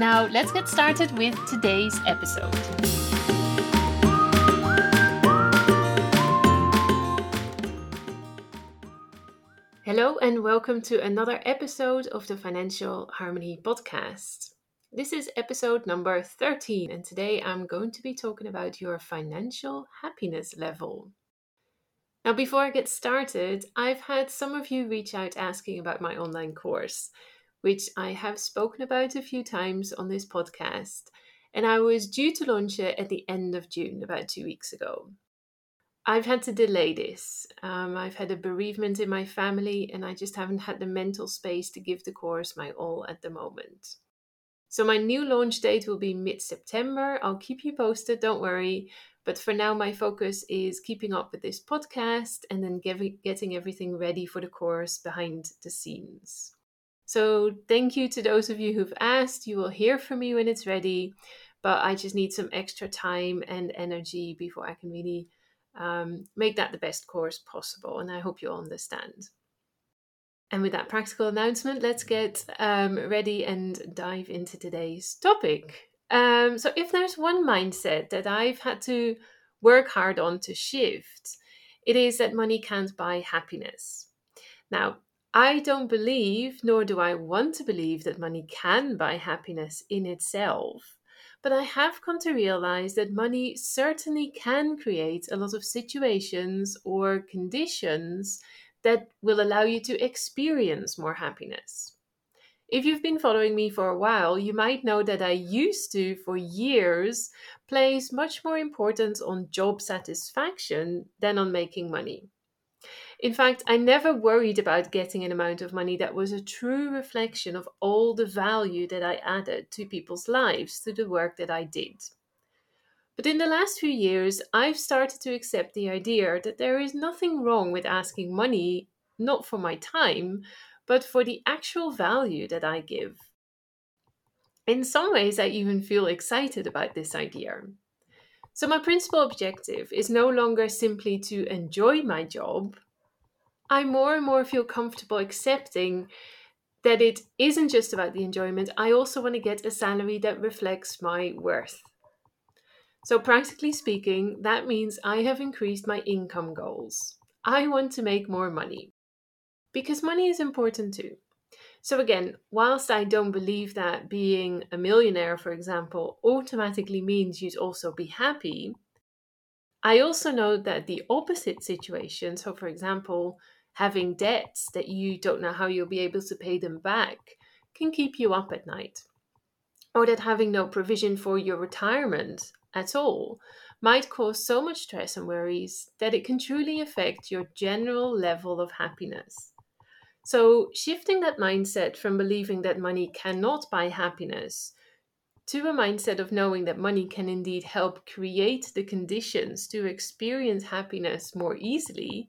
Now, let's get started with today's episode. Hello, and welcome to another episode of the Financial Harmoney Podcast. This is episode number 13, and today I'm going to be talking about your financial happiness level. Now, before I get started, I've had some of you reach out asking about my online course, which I have spoken about a few times on this podcast, and I was due to launch it at the end of June, about two weeks ago. I've had to delay this. Um, I've had a bereavement in my family, and I just haven't had the mental space to give the course my all at the moment. So, my new launch date will be mid September. I'll keep you posted, don't worry. But for now, my focus is keeping up with this podcast and then getting everything ready for the course behind the scenes. So, thank you to those of you who've asked. You will hear from me when it's ready, but I just need some extra time and energy before I can really um, make that the best course possible. And I hope you all understand. And with that practical announcement, let's get um, ready and dive into today's topic. Um, so, if there's one mindset that I've had to work hard on to shift, it is that money can't buy happiness. Now, I don't believe, nor do I want to believe, that money can buy happiness in itself. But I have come to realize that money certainly can create a lot of situations or conditions that will allow you to experience more happiness. If you've been following me for a while, you might know that I used to, for years, place much more importance on job satisfaction than on making money. In fact, I never worried about getting an amount of money that was a true reflection of all the value that I added to people's lives through the work that I did. But in the last few years, I've started to accept the idea that there is nothing wrong with asking money, not for my time, but for the actual value that I give. In some ways, I even feel excited about this idea. So, my principal objective is no longer simply to enjoy my job. I more and more feel comfortable accepting that it isn't just about the enjoyment. I also want to get a salary that reflects my worth. So, practically speaking, that means I have increased my income goals. I want to make more money because money is important too. So, again, whilst I don't believe that being a millionaire, for example, automatically means you'd also be happy, I also know that the opposite situation, so for example, having debts that you don't know how you'll be able to pay them back, can keep you up at night. Or that having no provision for your retirement at all might cause so much stress and worries that it can truly affect your general level of happiness. So, shifting that mindset from believing that money cannot buy happiness to a mindset of knowing that money can indeed help create the conditions to experience happiness more easily,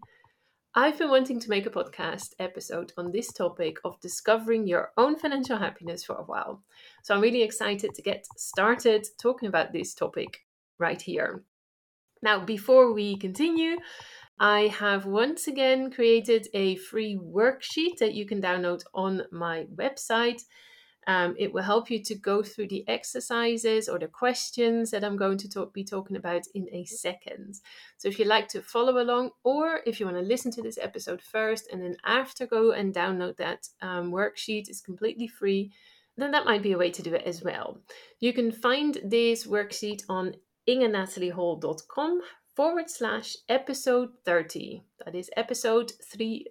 I've been wanting to make a podcast episode on this topic of discovering your own financial happiness for a while. So, I'm really excited to get started talking about this topic right here. Now, before we continue, I have once again created a free worksheet that you can download on my website. Um, it will help you to go through the exercises or the questions that I'm going to talk, be talking about in a second. So, if you'd like to follow along, or if you want to listen to this episode first and then after go and download that um, worksheet, it's completely free, then that might be a way to do it as well. You can find this worksheet on ingenataliehall.com forward slash episode 30. That is episode 30.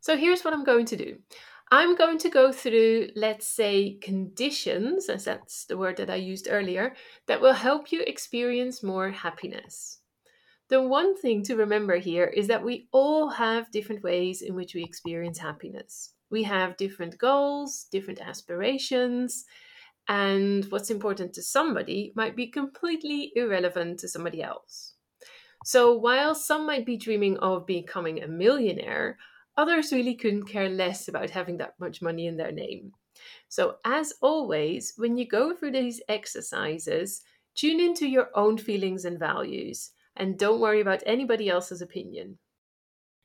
So here's what I'm going to do. I'm going to go through, let's say, conditions, as that's the word that I used earlier, that will help you experience more happiness. The one thing to remember here is that we all have different ways in which we experience happiness. We have different goals, different aspirations, and what's important to somebody might be completely irrelevant to somebody else. So while some might be dreaming of becoming a millionaire, others really couldn't care less about having that much money in their name. So, as always, when you go through these exercises, tune into your own feelings and values and don't worry about anybody else's opinion.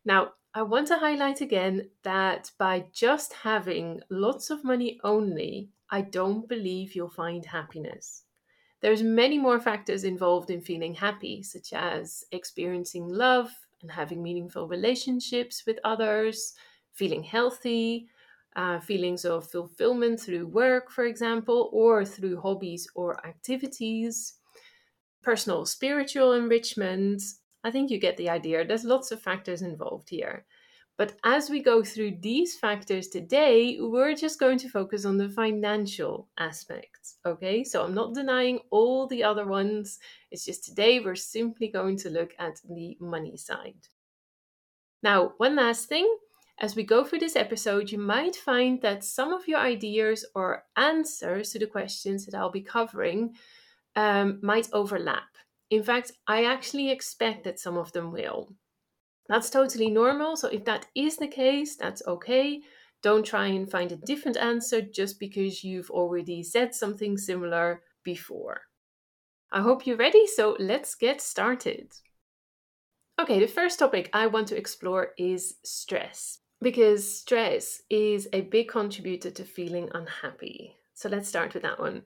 Now, I want to highlight again that by just having lots of money only, I don't believe you'll find happiness. There's many more factors involved in feeling happy, such as experiencing love and having meaningful relationships with others, feeling healthy, uh, feelings of fulfillment through work, for example, or through hobbies or activities, personal spiritual enrichment. I think you get the idea. There's lots of factors involved here. But as we go through these factors today, we're just going to focus on the financial aspects. Okay, so I'm not denying all the other ones. It's just today we're simply going to look at the money side. Now, one last thing as we go through this episode, you might find that some of your ideas or answers to the questions that I'll be covering um, might overlap. In fact, I actually expect that some of them will. That's totally normal. So, if that is the case, that's okay. Don't try and find a different answer just because you've already said something similar before. I hope you're ready, so let's get started. Okay, the first topic I want to explore is stress because stress is a big contributor to feeling unhappy. So let's start with that one.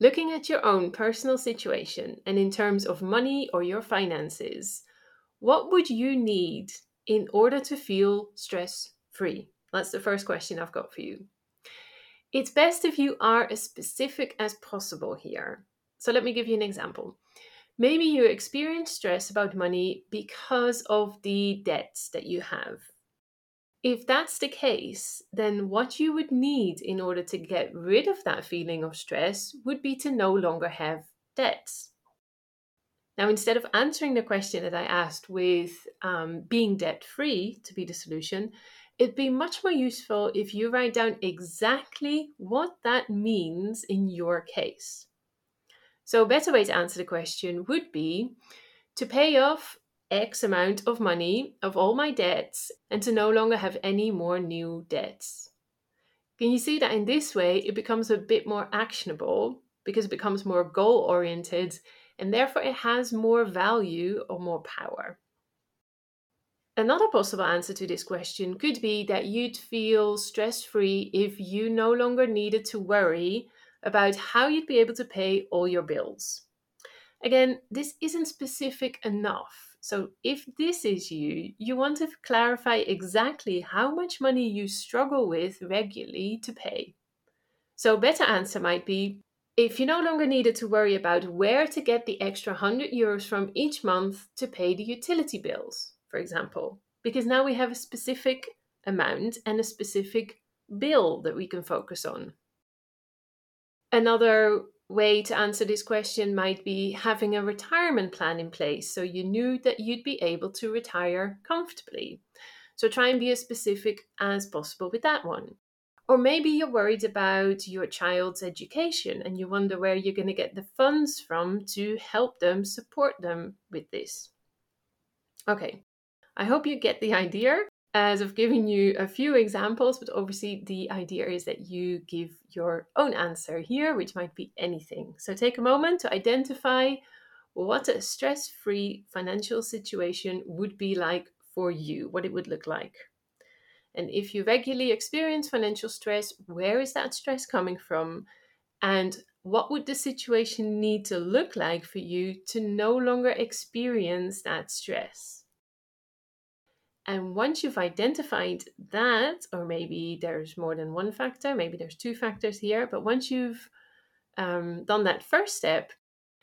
Looking at your own personal situation and in terms of money or your finances, what would you need in order to feel stress free? That's the first question I've got for you. It's best if you are as specific as possible here. So let me give you an example. Maybe you experience stress about money because of the debts that you have if that's the case, then what you would need in order to get rid of that feeling of stress would be to no longer have debts. Now, instead of answering the question that I asked with um, being debt free to be the solution, it'd be much more useful if you write down exactly what that means in your case. So, a better way to answer the question would be to pay off X amount of money of all my debts and to no longer have any more new debts. Can you see that in this way it becomes a bit more actionable because it becomes more goal oriented and therefore it has more value or more power? Another possible answer to this question could be that you'd feel stress free if you no longer needed to worry about how you'd be able to pay all your bills. Again, this isn't specific enough so, if this is you, you want to clarify exactly how much money you struggle with regularly to pay. So, a better answer might be if you no longer needed to worry about where to get the extra 100 euros from each month to pay the utility bills, for example, because now we have a specific amount and a specific bill that we can focus on. Another way to answer this question might be having a retirement plan in place so you knew that you'd be able to retire comfortably. So try and be as specific as possible with that one. Or maybe you're worried about your child's education and you wonder where you're going to get the funds from to help them support them with this. Okay, I hope you get the idea as I've given you a few examples, but obviously the idea is that you give your own answer here, which might be anything. So take a moment to identify what a stress free financial situation would be like for you, what it would look like. And if you regularly experience financial stress, where is that stress coming from? And what would the situation need to look like for you to no longer experience that stress? And once you've identified that, or maybe there's more than one factor, maybe there's two factors here, but once you've um, done that first step,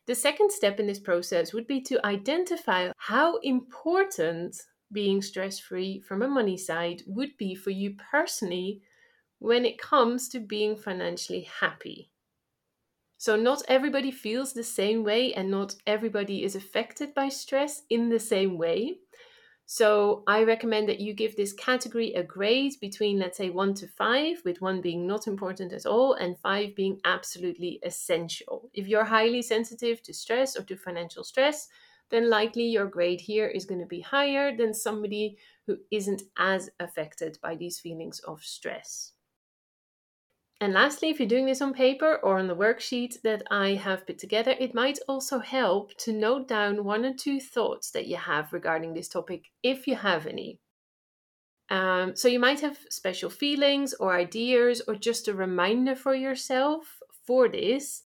the second step in this process would be to identify how important being stress free from a money side would be for you personally when it comes to being financially happy. So, not everybody feels the same way, and not everybody is affected by stress in the same way. So I recommend that you give this category a grade between, let's say, one to five, with one being not important at all and five being absolutely essential. If you're highly sensitive to stress or to financial stress, then likely your grade here is going to be higher than somebody who isn't as affected by these feelings of stress. And lastly, if you're doing this on paper or on the worksheet that I have put together, it might also help to note down one or two thoughts that you have regarding this topic, if you have any. Um, so you might have special feelings or ideas or just a reminder for yourself for this.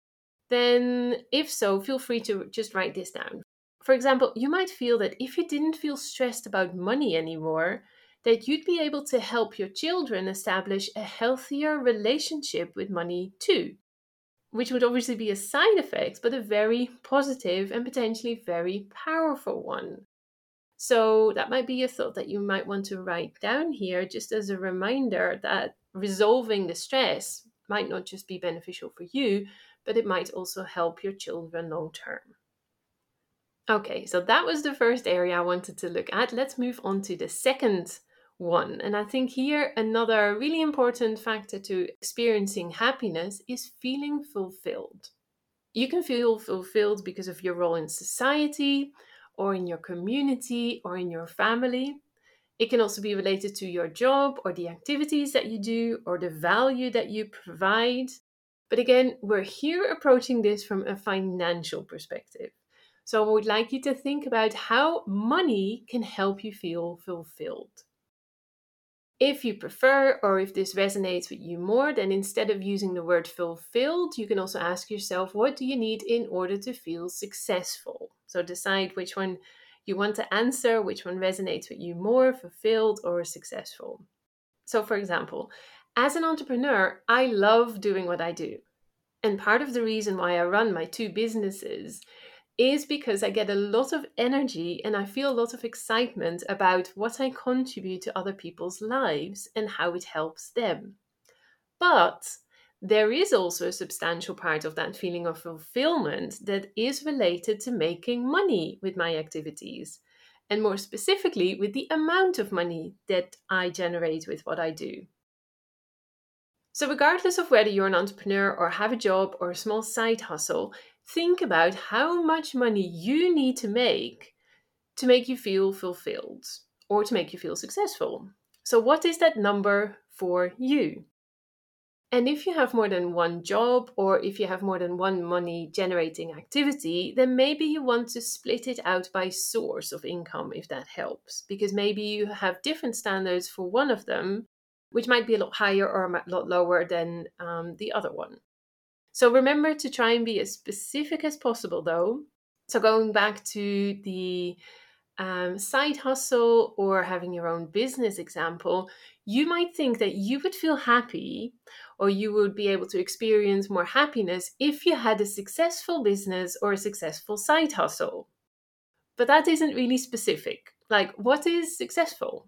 Then, if so, feel free to just write this down. For example, you might feel that if you didn't feel stressed about money anymore, that you'd be able to help your children establish a healthier relationship with money too, which would obviously be a side effect, but a very positive and potentially very powerful one. So, that might be a thought that you might want to write down here just as a reminder that resolving the stress might not just be beneficial for you, but it might also help your children long term. Okay, so that was the first area I wanted to look at. Let's move on to the second one. And I think here another really important factor to experiencing happiness is feeling fulfilled. You can feel fulfilled because of your role in society, or in your community, or in your family. It can also be related to your job, or the activities that you do, or the value that you provide. But again, we're here approaching this from a financial perspective. So I would like you to think about how money can help you feel fulfilled. If you prefer, or if this resonates with you more, then instead of using the word fulfilled, you can also ask yourself, what do you need in order to feel successful? So decide which one you want to answer, which one resonates with you more, fulfilled or successful. So, for example, as an entrepreneur, I love doing what I do. And part of the reason why I run my two businesses is because I get a lot of energy and I feel a lot of excitement about what I contribute to other people's lives and how it helps them. But there is also a substantial part of that feeling of fulfillment that is related to making money with my activities, and more specifically, with the amount of money that I generate with what I do. So, regardless of whether you're an entrepreneur or have a job or a small side hustle, think about how much money you need to make to make you feel fulfilled or to make you feel successful. So, what is that number for you? And if you have more than one job or if you have more than one money generating activity, then maybe you want to split it out by source of income if that helps. Because maybe you have different standards for one of them, which might be a lot higher or a lot lower than um, the other one. So remember to try and be as specific as possible, though. So going back to the um, side hustle or having your own business example, you might think that you would feel happy or you would be able to experience more happiness if you had a successful business or a successful side hustle. But that isn't really specific. Like, what is successful?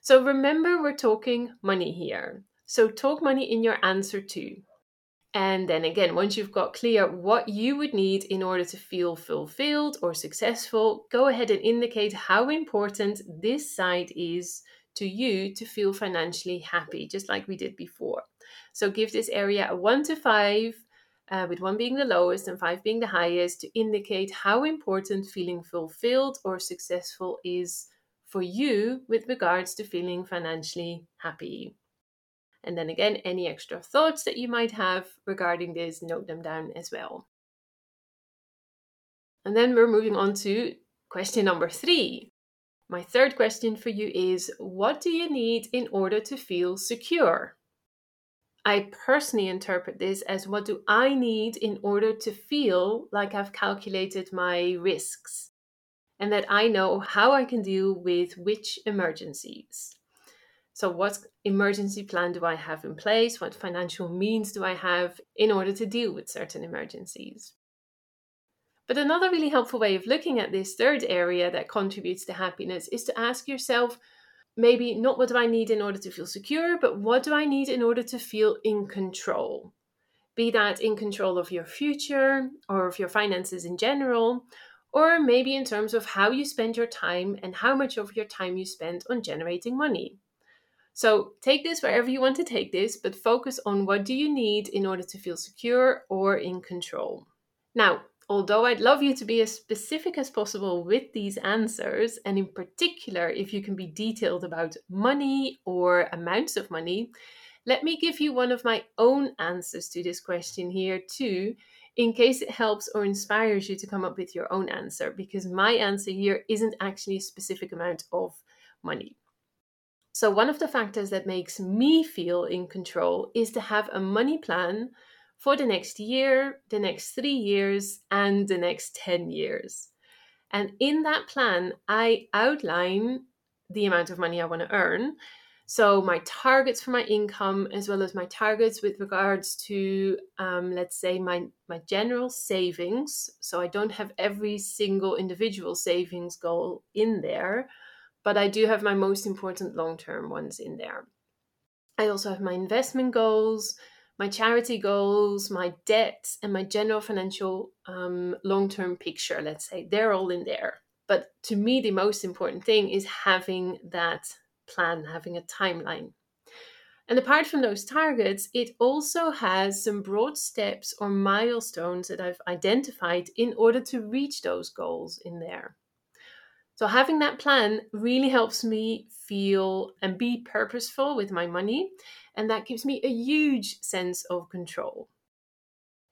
So remember, we're talking money here. So talk money in your answer too. And then again, once you've got clear what you would need in order to feel fulfilled or successful, go ahead and indicate how important this side is to you to feel financially happy, just like we did before. So give this area a one to five, uh, with one being the lowest and five being the highest, to indicate how important feeling fulfilled or successful is for you with regards to feeling financially happy. And then again, any extra thoughts that you might have regarding this, note them down as well. And then we're moving on to question number three. My third question for you is What do you need in order to feel secure? I personally interpret this as what do I need in order to feel like I've calculated my risks and that I know how I can deal with which emergencies. So, what emergency plan do I have in place? What financial means do I have in order to deal with certain emergencies? But another really helpful way of looking at this third area that contributes to happiness is to ask yourself maybe not what do I need in order to feel secure, but what do I need in order to feel in control? Be that in control of your future or of your finances in general, or maybe in terms of how you spend your time and how much of your time you spend on generating money. So take this wherever you want to take this, but focus on what do you need in order to feel secure or in control. Now, although I'd love you to be as specific as possible with these answers, and in particular, if you can be detailed about money or amounts of money, let me give you one of my own answers to this question here, too, in case it helps or inspires you to come up with your own answer, because my answer here isn't actually a specific amount of money. So, one of the factors that makes me feel in control is to have a money plan for the next year, the next three years, and the next 10 years. And in that plan, I outline the amount of money I want to earn. So, my targets for my income, as well as my targets with regards to, um, let's say, my, my general savings. So, I don't have every single individual savings goal in there, but I do have my most important long term ones in there. I also have my investment goals, my charity goals, my debt, and my general financial um, long term picture, let's say, they're all in there. But to me, the most important thing is having that plan, having a timeline. And apart from those targets, it also has some broad steps or milestones that I've identified in order to reach those goals in there. So, having that plan really helps me feel and be purposeful with my money and that gives me a huge sense of control.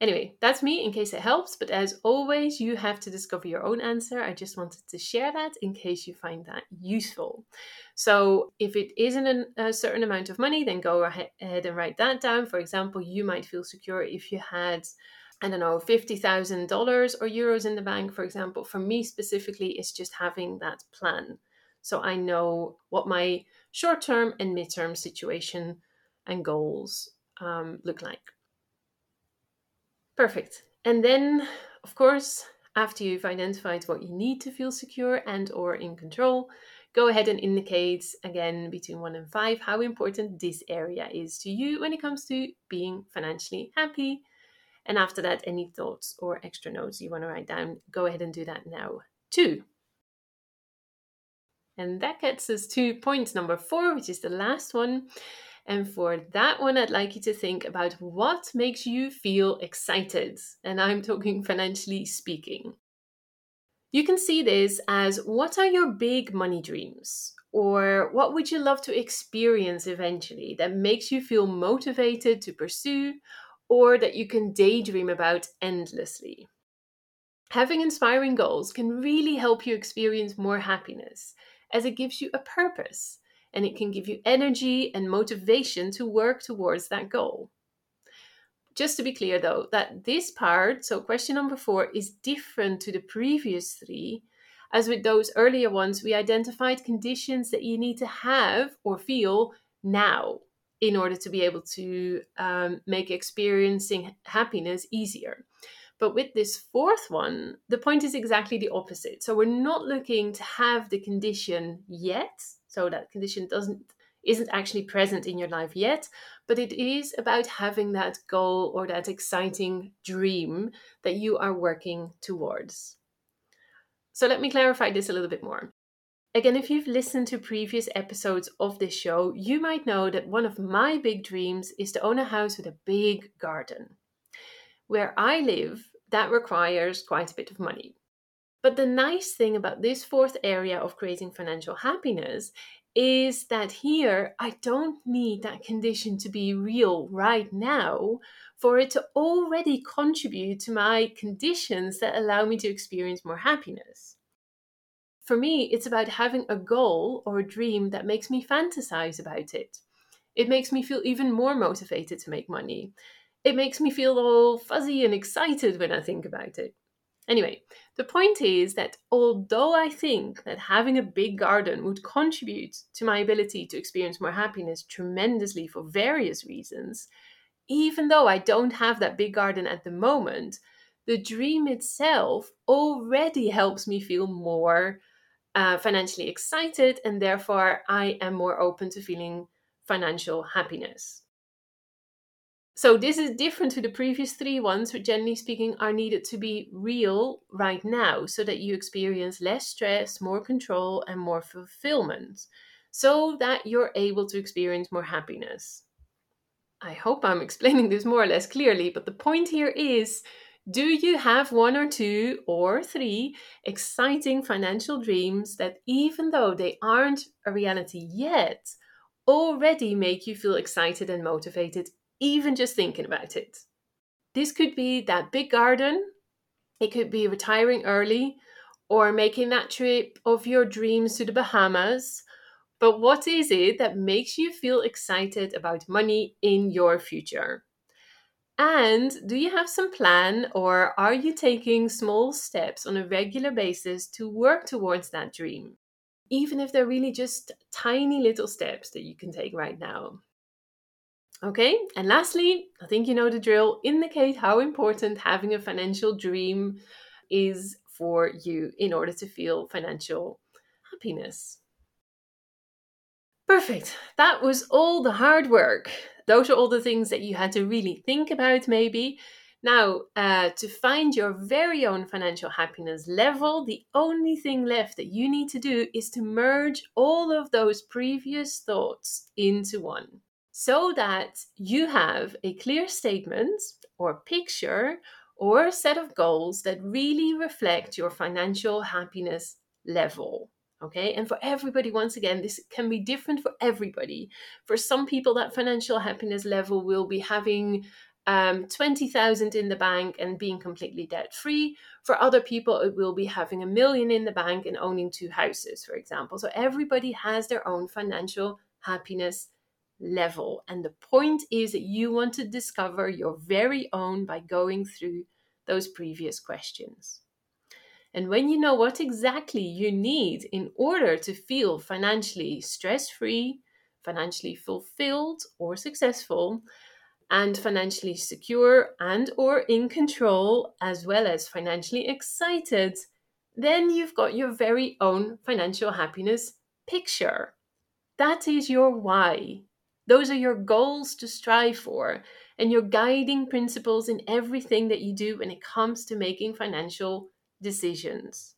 Anyway, that's me in case it helps, but as always, you have to discover your own answer. I just wanted to share that in case you find that useful. So, if it isn't a certain amount of money, then go ahead and write that down. For example, you might feel secure if you had I don't know, $50,000 or euros in the bank, for example. For me specifically, it's just having that plan. So I know what my short term and midterm situation and goals um, look like. Perfect. And then, of course, after you've identified what you need to feel secure and or in control, go ahead and indicate again between 1 and 5 how important this area is to you when it comes to being financially happy. And after that, any thoughts or extra notes you want to write down, go ahead and do that now too. And that gets us to point number 4, which is the last one. And for that one, I'd like you to think about what makes you feel excited. And I'm talking financially speaking. You can see this as what are your big money dreams? Or what would you love to experience eventually that makes you feel motivated to pursue or that you can daydream about endlessly? Having inspiring goals can really help you experience more happiness as it gives you a purpose and it can give you energy and motivation to work towards that goal. Just to be clear though, that this part, so question number four, is different to the previous three. As with those earlier ones, we identified conditions that you need to have or feel now in order to be able to um, make experiencing happiness easier. But with this fourth one, the point is exactly the opposite. So we're not looking to have the condition yet, so that condition doesn't isn't actually present in your life yet, but it is about having that goal or that exciting dream that you are working towards. So let me clarify this a little bit more. Again, if you've listened to previous episodes of this show, you might know that one of my big dreams is to own a house with a big garden. Where I live, that requires quite a bit of money. But the nice thing about this fourth area of creating financial happiness is that here I don't need that condition to be real right now for it to already contribute to my conditions that allow me to experience more happiness. For me, it's about having a goal or a dream that makes me fantasize about it. It makes me feel even more motivated to make money. It makes me feel all fuzzy and excited when I think about it. Anyway, the point is that although I think that having a big garden would contribute to my ability to experience more happiness tremendously for various reasons, even though I don't have that big garden at the moment, the dream itself already helps me feel more uh, financially excited, and therefore I am more open to feeling financial happiness. So, this is different to the previous three ones, which generally speaking are needed to be real right now so that you experience less stress, more control, and more fulfillment, so that you're able to experience more happiness. I hope I'm explaining this more or less clearly, but the point here is do you have one or two or three exciting financial dreams that, even though they aren't a reality yet, already make you feel excited and motivated even just thinking about it. This could be that big garden, it could be retiring early, or making that trip of your dreams to the Bahamas. But what is it that makes you feel excited about money in your future? And do you have some plan or are you taking small steps on a regular basis to work towards that dream? Even if they're really just tiny little steps that you can take right now. Okay, and lastly, I think you know the drill. Indicate how important having a financial dream is for you in order to feel financial happiness. Perfect. That was all the hard work. Those are all the things that you had to really think about, maybe. Now, uh, to find your very own financial happiness level, the only thing left that you need to do is to merge all of those previous thoughts into one so that you have a clear statement or picture or a set of goals that really reflect your financial happiness level. Okay, and for everybody, once again, this can be different for everybody. For some people, that financial happiness level will be having um, 20,000 in the bank and being completely debt free. For other people, it will be having a million in the bank and owning two houses, for example. So everybody has their own financial happiness level. And the point is that you want to discover your very own by going through those previous questions. And when you know what exactly you need in order to feel financially stress free, financially fulfilled or successful, and financially secure and or in control as well as financially excited then you've got your very own financial happiness picture. That is your why. Those are your goals to strive for and your guiding principles in everything that you do when it comes to making financial decisions.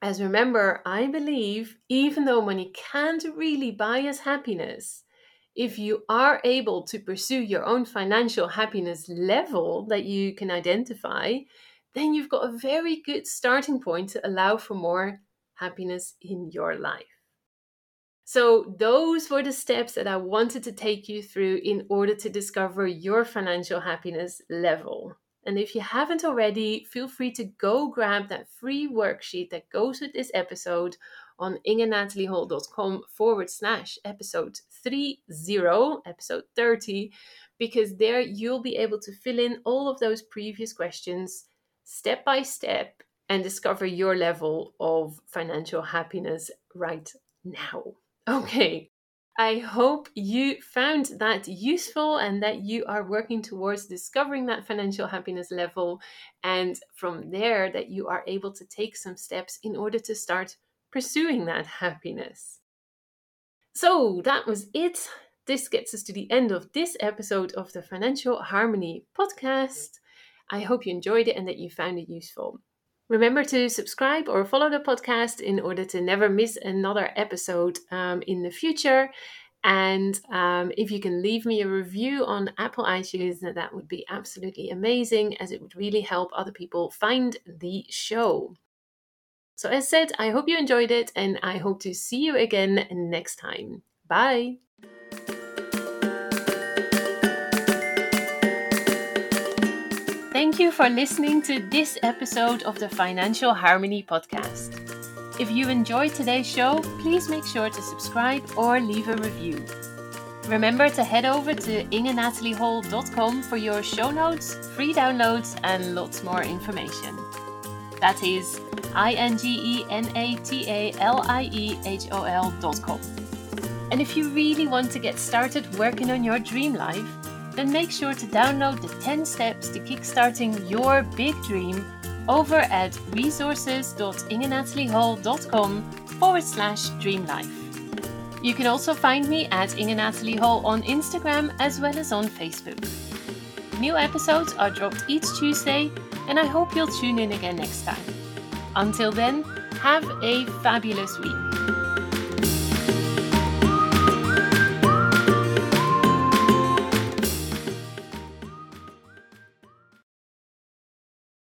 As remember, I believe even though money can't really buy us happiness, if you are able to pursue your own financial happiness level that you can identify, then you've got a very good starting point to allow for more happiness in your life. So, those were the steps that I wanted to take you through in order to discover your financial happiness level. And if you haven't already, feel free to go grab that free worksheet that goes with this episode on ingenataliehall.com forward slash episode 30, episode 30, because there you'll be able to fill in all of those previous questions step by step and discover your level of financial happiness right now. Okay. I hope you found that useful and that you are working towards discovering that financial happiness level. And from there, that you are able to take some steps in order to start pursuing that happiness. So that was it. This gets us to the end of this episode of the Financial Harmoney podcast. I hope you enjoyed it and that you found it useful. Remember to subscribe or follow the podcast in order to never miss another episode um, in the future. And um, if you can leave me a review on Apple iTunes, that would be absolutely amazing, as it would really help other people find the show. So, as said, I hope you enjoyed it, and I hope to see you again next time. Bye. Thank you for listening to this episode of the Financial Harmoney Podcast. If you enjoyed today's show, please make sure to subscribe or leave a review. Remember to head over to ingenataliehall.com for your show notes, free downloads, and lots more information. That is I N G E N A T A L I E H O L.com. And if you really want to get started working on your dream life, then make sure to download the 10 steps to kickstarting your big dream over at resources.ingenataliehall.com forward slash dreamlife. You can also find me at Inge Natalie Hall on Instagram as well as on Facebook. New episodes are dropped each Tuesday, and I hope you'll tune in again next time. Until then, have a fabulous week.